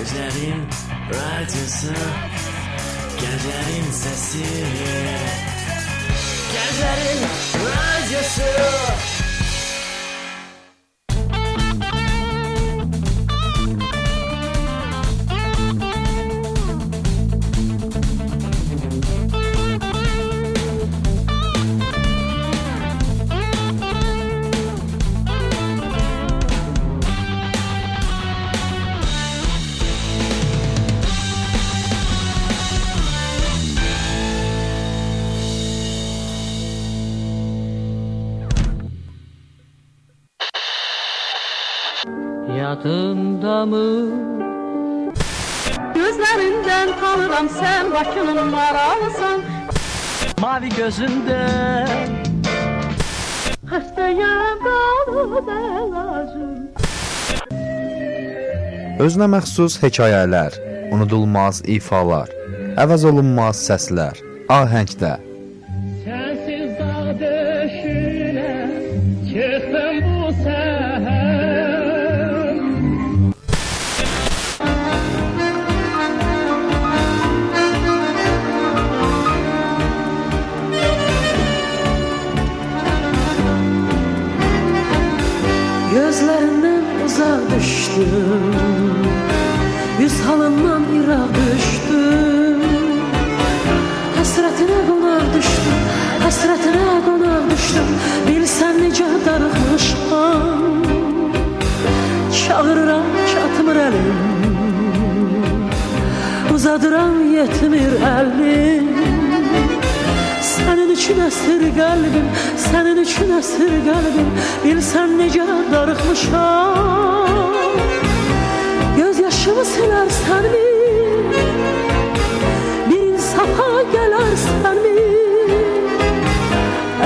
Gecenin radyosu. Gecenin sesi. Gecenin radyosu Bakının maralısan Mavi gözünden Xəstəyə qalıb əlacım Özünə məxsus hekayələr, unudulmaz ifalar, əvəz olunmaz səslər, ahəngdə. Yetmir əlim Sənin üçün əsir qəlbim, sənin üçün əsir qəlbim Bilsən necə darıxmışam. Göz yaşımı silərsənmi Bir insafa gələrsənmi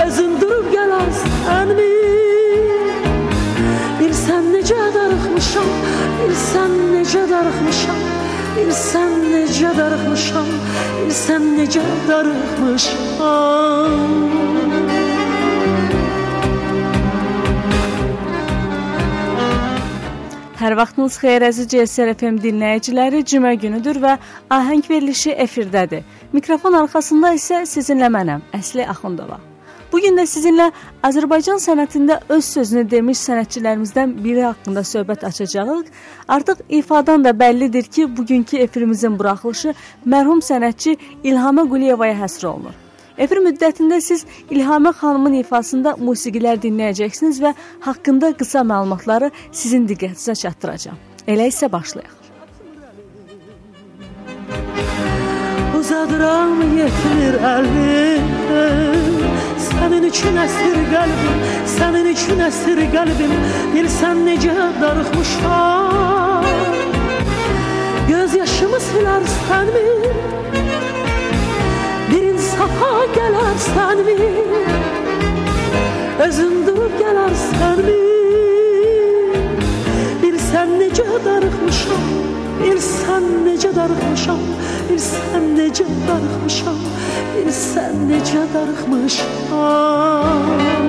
Özün durub gələrsənmi Bilsən necə darıxmışam Bilsən necə darıxmışam Bilsən necə darıxmışam Bilsən necə darıxmışam Hər vaxtınız xeyir əziz CSR FM dinləyiciləri. Cümə günüdür və ahəng verilişi efirdədir. Mikrofon arxasında isə sizinlə mənəm, Əsli Axundova. Bu gün də sizinlə Azərbaycan sənətində öz sözünü demiş sənətçilərimizdən biri haqqında söhbət açacağıq. Artıq ifadan da bəllidir ki, bugünkü efirimizin buraxılışı mərhum sənətçi İlhamə Quliyevaya həsr olunur. Efir müddətində siz İlhamə xanımın ifasında musiqilər dinləyəcəksiniz və haqqında qısa məlumatları sizin diqqətinizə çatdıracağam. Elə isə başlayaq. Uzadıram yetmir əlim Sənin üçün əsir qəlbim Sənin üçün əsir qəlbim. Bilsən necə darıxmışam. Göz yaşımı silərsənmi Bir insafa gələrsənmi Özün durub gələrsənmi Bilsən necə darıxmışam Bilsən necə darıxmışam Bilsən necə darıxmışam Bilsən necə darıxmışam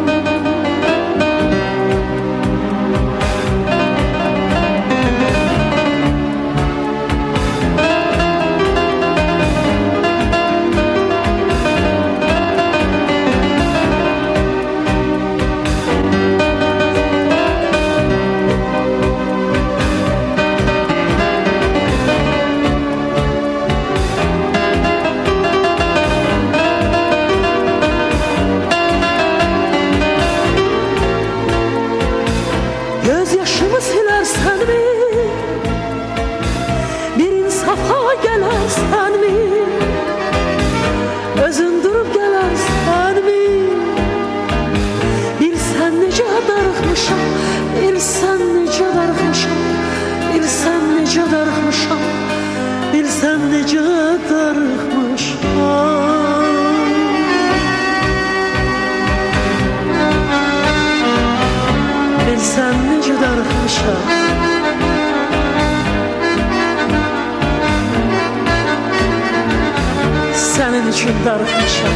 dar așa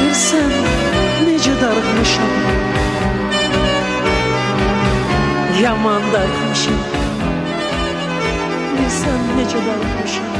Bilsəm necə darıxmışam Yaman darıxmışam Bilsəm necə darıxmışam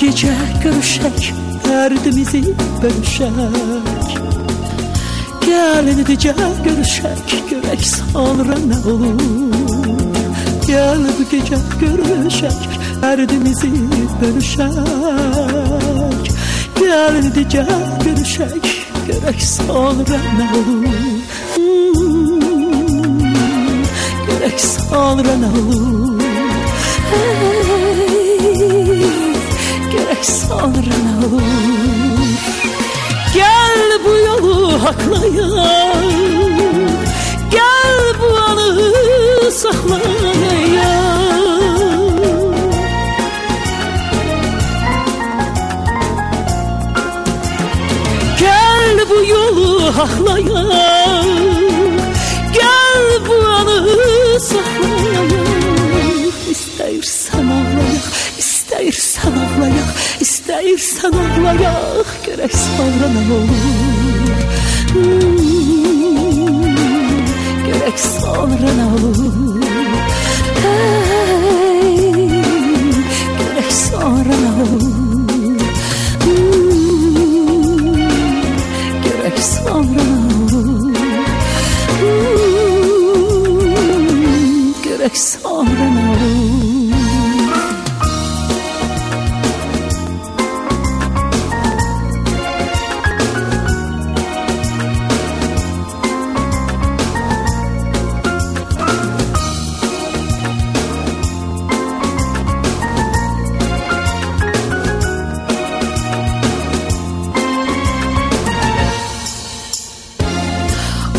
gece görüşek Derdimizi bölüşek. Gel gece görüşek Görek sonra ne olur? Gel bu gece görüşek Derdimizi bölüşek. Gel gece görüşek Görek sonra ne olur? Hmm, Görek sonra ne olur? Hey, sonra olur Gel bu yolu haklayalım Gel bu anı saklayalım Gel bu yolu haklayalım Gel bu anı saklayalım İstəyirsən ağlayaq, görək sonra nə olur? Hmm, Görək sonra nə olur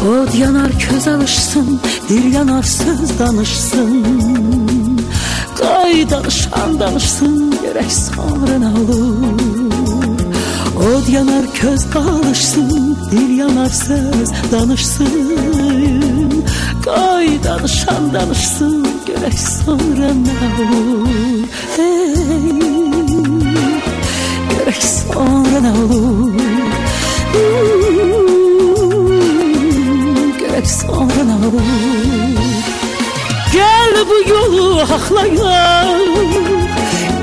Od yanar köz alışsın, dil yanarsız danışsın. Qay danışan danışsın, gerek ne olur Od yanar köz alışsın, dil yanarsız danışsın. Qay danışan danışsın, gerek ne olur Hey, gerek ne olur Gerek sonra ne olur Gel bu yolu haklayalım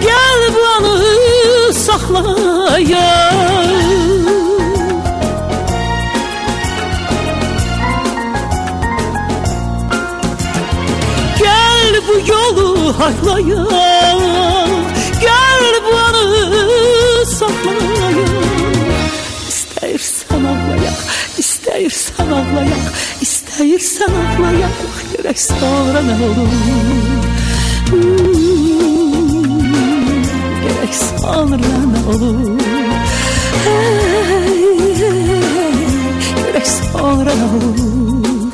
Gel bu anı saklayalım Gel bu yolu haklayalım sonra ne olur? Gerek sonra ne olur? Gerek sonra ne olur?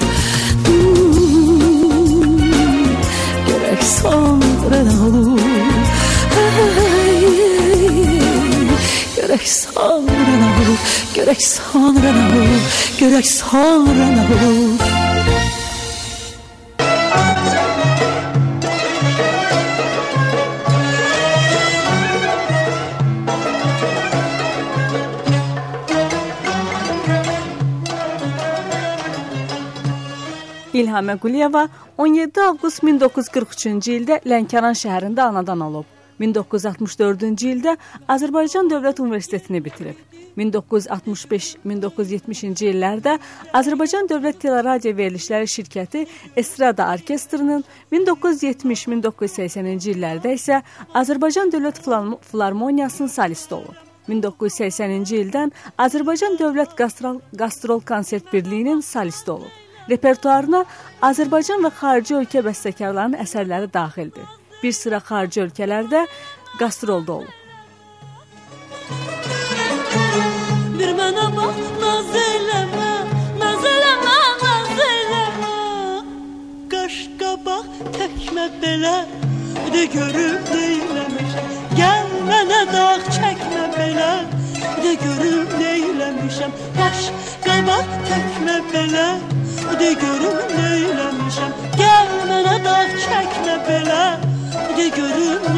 Gerek sonra ne olur? Gerek sonra ne olur, gerek sonra ne olur, gerek sonra ne olur. İlham Əquliyeva 17 avqust 1943-cü ildə Lənkəran şəhərində anadan olub. 1964-cü ildə Azərbaycan Dövlət Universitetini bitirib. 1965-1970-ci illərdə Azərbaycan Dövlət Teleradio Verilişləri Şirkəti Estrada Orkestrinin, 1970-1980-ci illərdə isə Azərbaycan Dövlət Filarmo- Filarmoniyasının solisti olub. 1980-ci ildən Azərbaycan Dövlət Qastrol, Qastrol Konsert Birliyinin solisti olub. Repertuarına Azərbaycan və xarici ölkə bəstəkarlarının əsərləri daxildir. bir sıra xarici ölkələrdə qastrolda olub. Bir mənə bax, naz eləmə, naz eləmə, naz eləmə. Qaş qabaq təkmə belə, de görüb neyləmişəm. Gəl mənə dağ çəkmə belə, de görüb neyləmişəm. Qaş Gelme tekme belə De görüm nə Gel mənə dağ çəkmə belə De görüm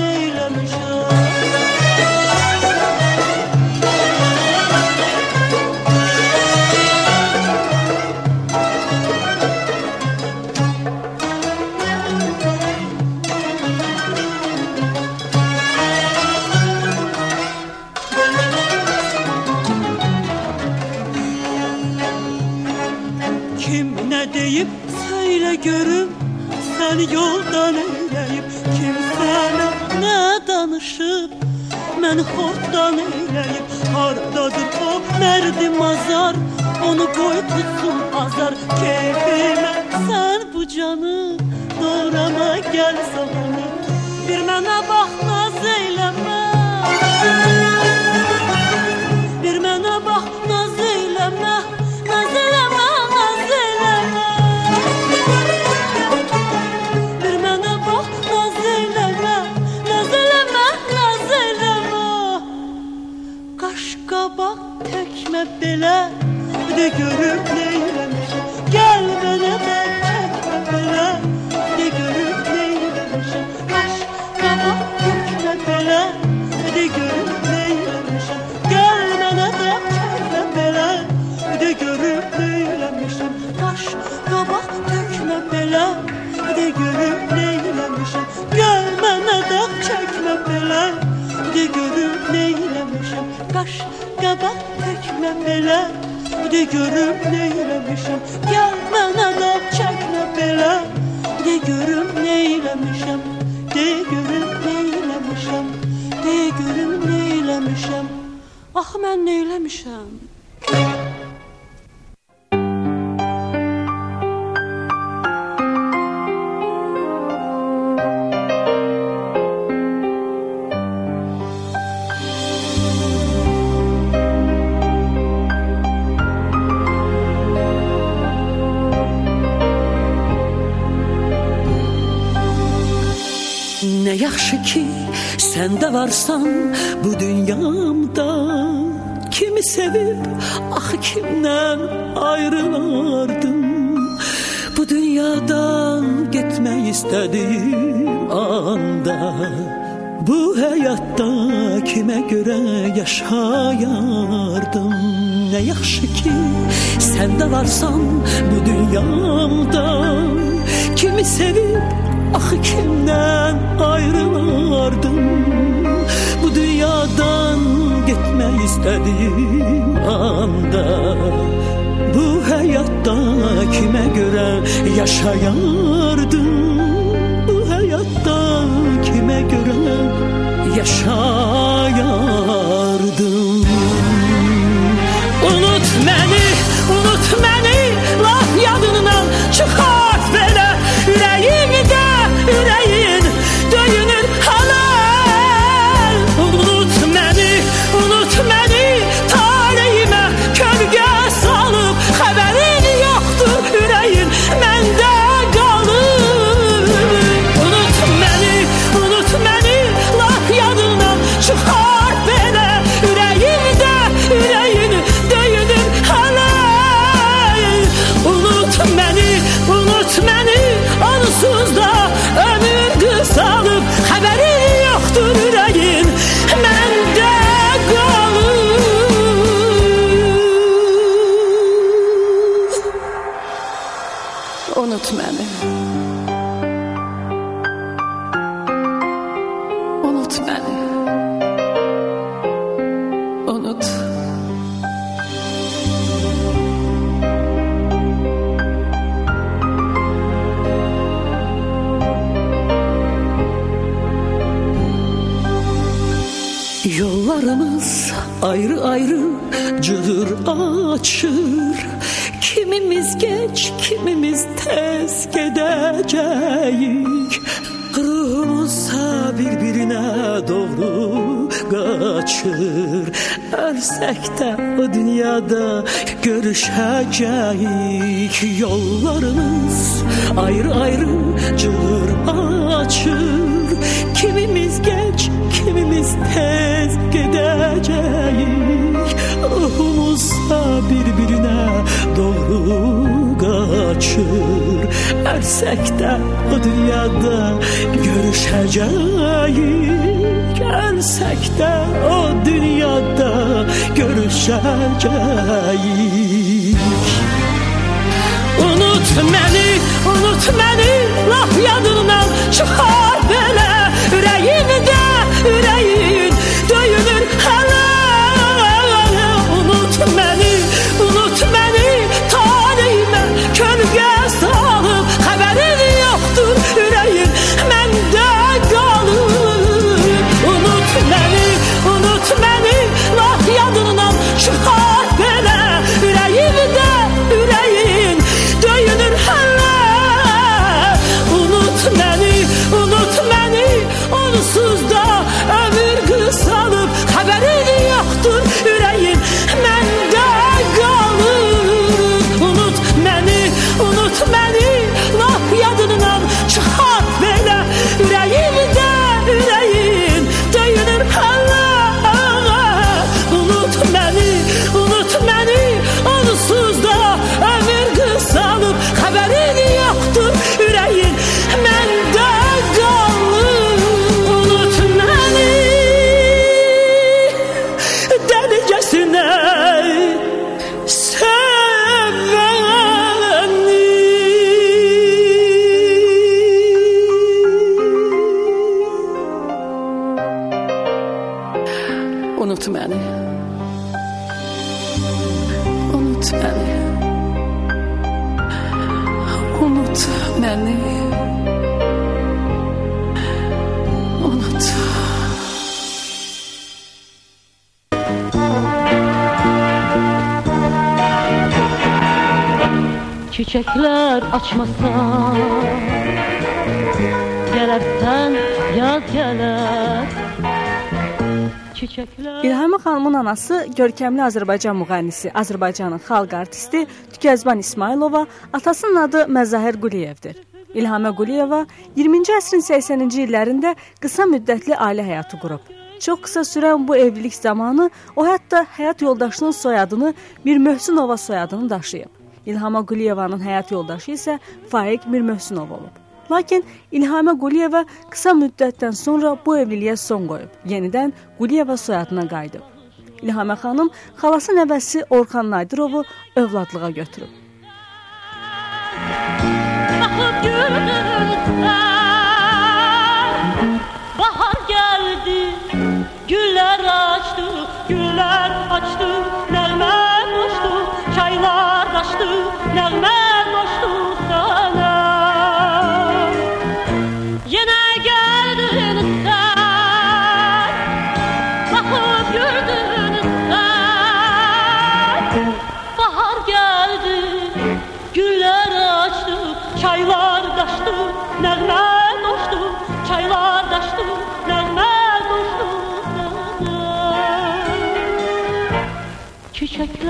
sen horttan eyleyip Hardadır o merdi mazar. Onu koy tutsun azar Keyfime. Sen bu canı Doğrama gel sabını Bir mene bak naz eyle Ax mən neyləmişəm Nə yaxşı ki, sən də varsan kimdən ayrılardım. Bu dünyadan getmək istədim anda. Bu həyatda kimə görə yaşayardım. Nə yaxşı ki, sən də varsan bu dünyamda. Kimi sevib, axı kimdən ayrılardım. istediğim anda Bu hayatta kime göre yaşayardım? Bu hayatta kime göre yaşardım tez gedəcəyik Ruhumuz bir-birinə doğru qaçır Ölsək də o dünyada görüşəcəyik Yollarımız ayrı-ayrı cılır açır. Kimimiz geç, kimimiz tez gedəcəyik Ruhumuzsa bir-birinə doğru qaçır Ölsək də o dünyada görüşəcəyik Ölsək də o dünyada görüşəcəyik Unut məni, unut məni, laf yadından çıxar belə ürəyimdə, Məni Unut məni Unut. Çiçekler açmasa Gelersen yaz gelir Çiçekler İlham xanımın anası görkəmli Azərbaycan müğənnisi, Azərbaycanın xalq artisti Tükəzban İsmailova, atasının adı Məzahir Quliyevdir. İlhamə Quliyeva 20-ci əsrin 80-ci illərində qısa müddətli ailə həyatı qurub. Çox qısa sürən bu evlilik zamanı o hətta həyat yoldaşının soyadını Mir Möhsünova soyadını daşıyıb. İlhama Quliyevanın həyat yoldaşı isə Faiq Mir Möhsünov olub. Lakin İlhamə Quliyeva qısa müddətdən sonra bu evliliyə son qoyub. Yenidən Quliyeva soyadına qayıdıb. İlhamə xanım xalası nəvəsi Orxan Nadirovu övladlığa götürüb. Bakıp güldün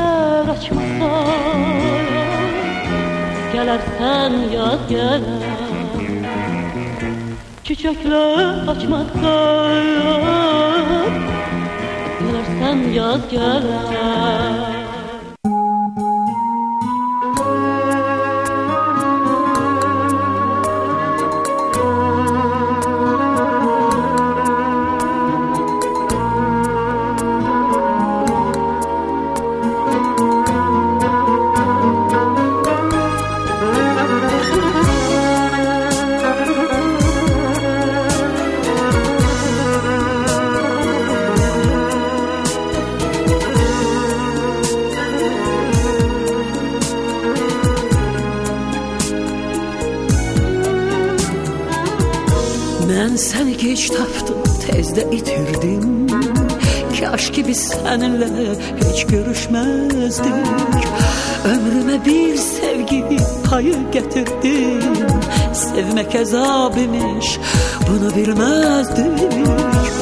Çiçekler açmasa Gelersen yaz gelir Çiçekler açmasa Gelersen yaz gelir dünyayı getirdim. Sevmek ezabimiş bunu bilmezdik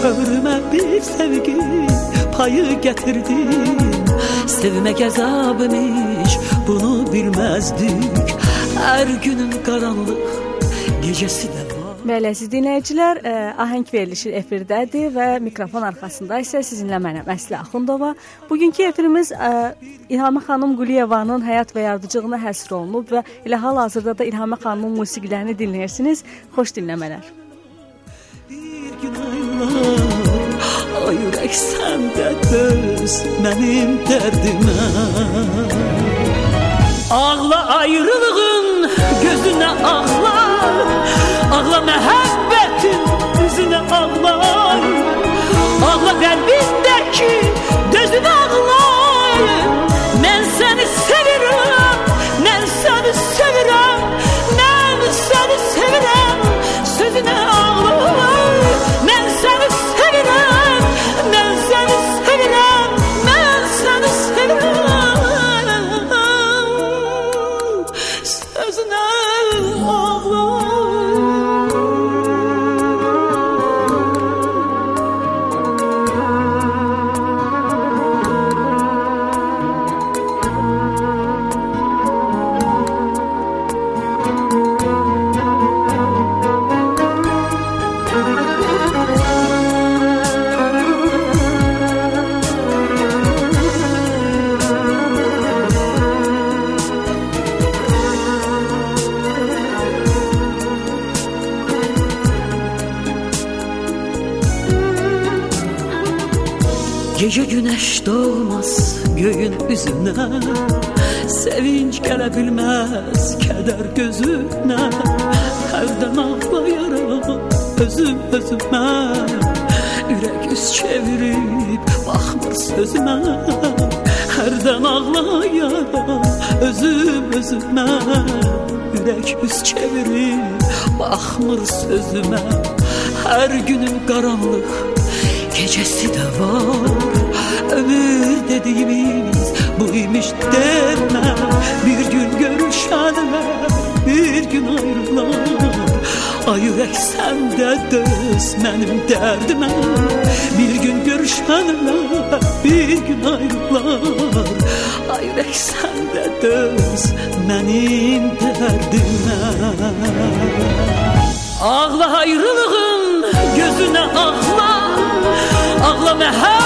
Ömrüme bir sevgi payı getirdim. Sevmek ezabimiş bunu bilmezdik Her günün karanlık gecesi de Bəli, əziz dinləyicilər, ə, ahəng verilişi efirdədir və mikrofon arxasında isə sizinlə mənəm Əsli Axundova. Bugünkü efirimiz ə, İlhamə xanım Quliyevanın həyat və yaradıcılığına həsr olunub və elə hal-hazırda da İlhamə xanımın musiqilərini dinləyirsiniz. Xoş dinləmələr. Bir gün aylar Ay ürək səndə döz Mənim dərdimə Ağla ayrılığın gözünə ağlar Ağla məhəbbətin üzünə ağlar. Ağla qəlbindəki gözünə ağlar göyün üzünə Sevinç gələ bilməz kədər gözünə Hərdən ağlayaram özüm özümə Ürək üz çevirib baxmır sözümə Hərdən ağlayaram özüm özümə Ürək üz çevirib baxmır sözümə Hər günün qaranlıq gecesi de var Ömür dediğimiz buymuş deme Bir gün görüşenler bir gün ayrılar Ay yürek sende döz benim derdime. Bir gün görüşenler bir gün ayrılar Ay yürek sende döz benim derdime. Ağla ayrılığın gözüne ağla. Ağla məhəbbətin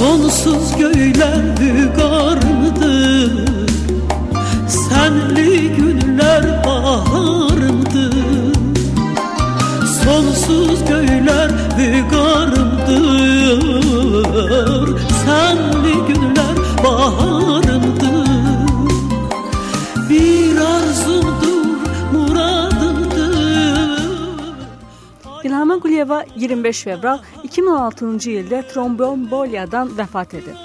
Sonsuz göyler bügardır Senli günler bahardır Sonsuz göyler bügardır Senli günler bahardır Bir arzumdur, muradımdır. Gülhama Guliyeva 25 Fevral. 2016-cı ildə trombombolyadan vəfat edib.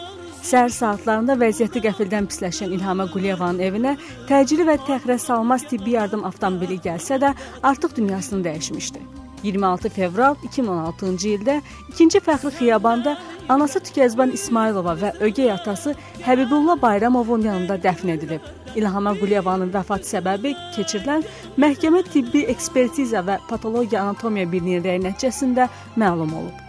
Səhər saatlarında vəziyyəti qəfildən pisləşən İlham Quliyevanın evinə təcili və təxirə salmaz tibbi yardım avtomobili gəlsə də, artıq dünyasını dəyişmişdi. 26 fevral 2016-cı ildə 2-ci Fəxri xiyabanda anası Tükəzban İsmailova və ögey atası Həbibullah Bayramovun yanında dəfn edilib. İlham Quliyevanın vəfat səbəbi keçirilən məhkəmə tibbi ekspertiza və patologiya anatomiya bilinirliyi nəticəsində məlum olub.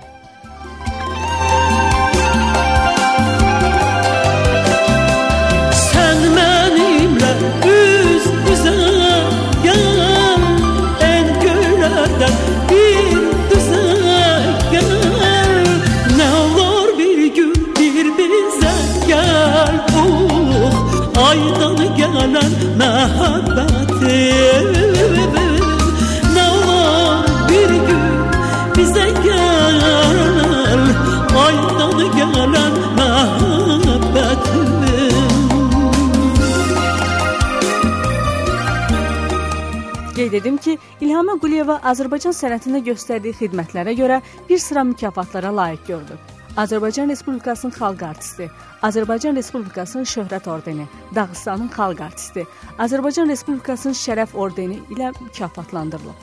Qeyd edim ki, İlham Quliyeva Azərbaycan sənətində göstərdiyi xidmətlərə görə bir sıra mükafatlara layiq görülüb. Azərbaycan Respublikasının xalq artisti, Azərbaycan Respublikasının şöhrət ordeni, Dağıstanın xalq artisti, Azərbaycan Respublikasının şərəf ordeni ilə mükafatlandırılıb.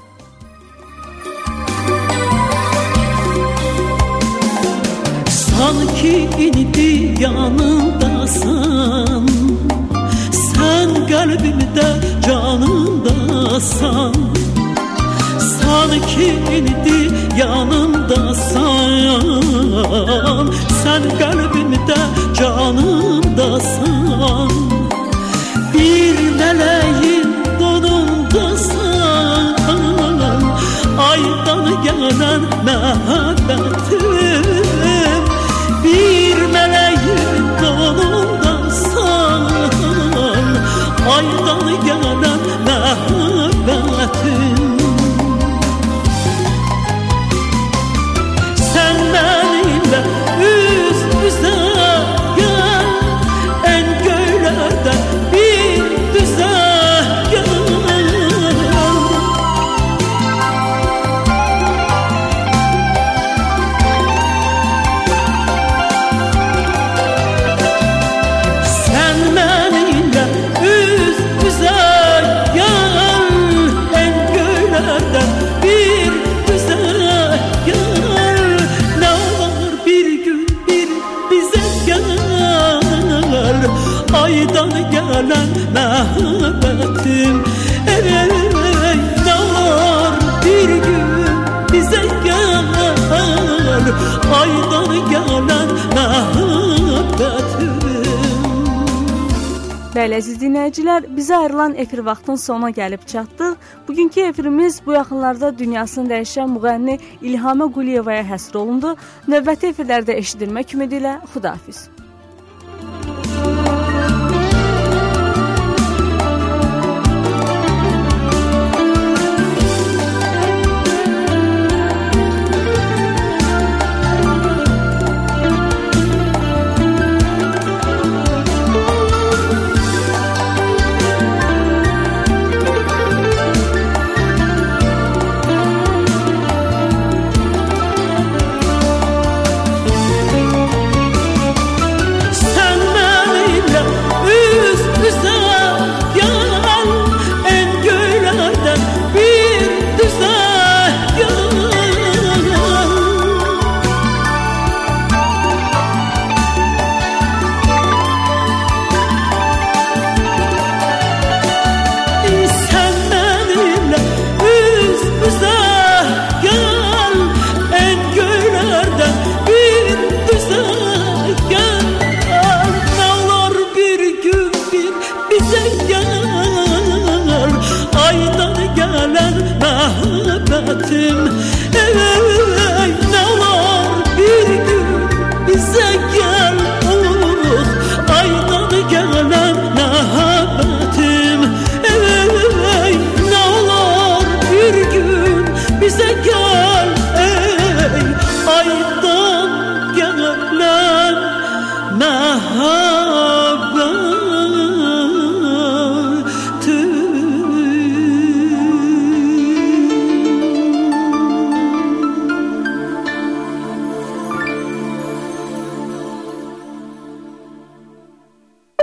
Sanki indi yanındasan Sen kalbimde canındasan Sanki indi yanımdasan Sen kalbimde canımdasan Bir meleğin donundasan Aydan gelen məhəbbətim Bir meleğin donundasan Bəli, əziz dinləyicilər, bizə ayrılan efir vaxtının sonuna gəlib çatdıq. Bugünkü efirimiz bu yaxınlarda dünyasını dəyişən müğənni İlhamə Quliyevaya həsr olundu. Növbəti efirlərdə eşidilmək ümidi ilə Xudahafiz.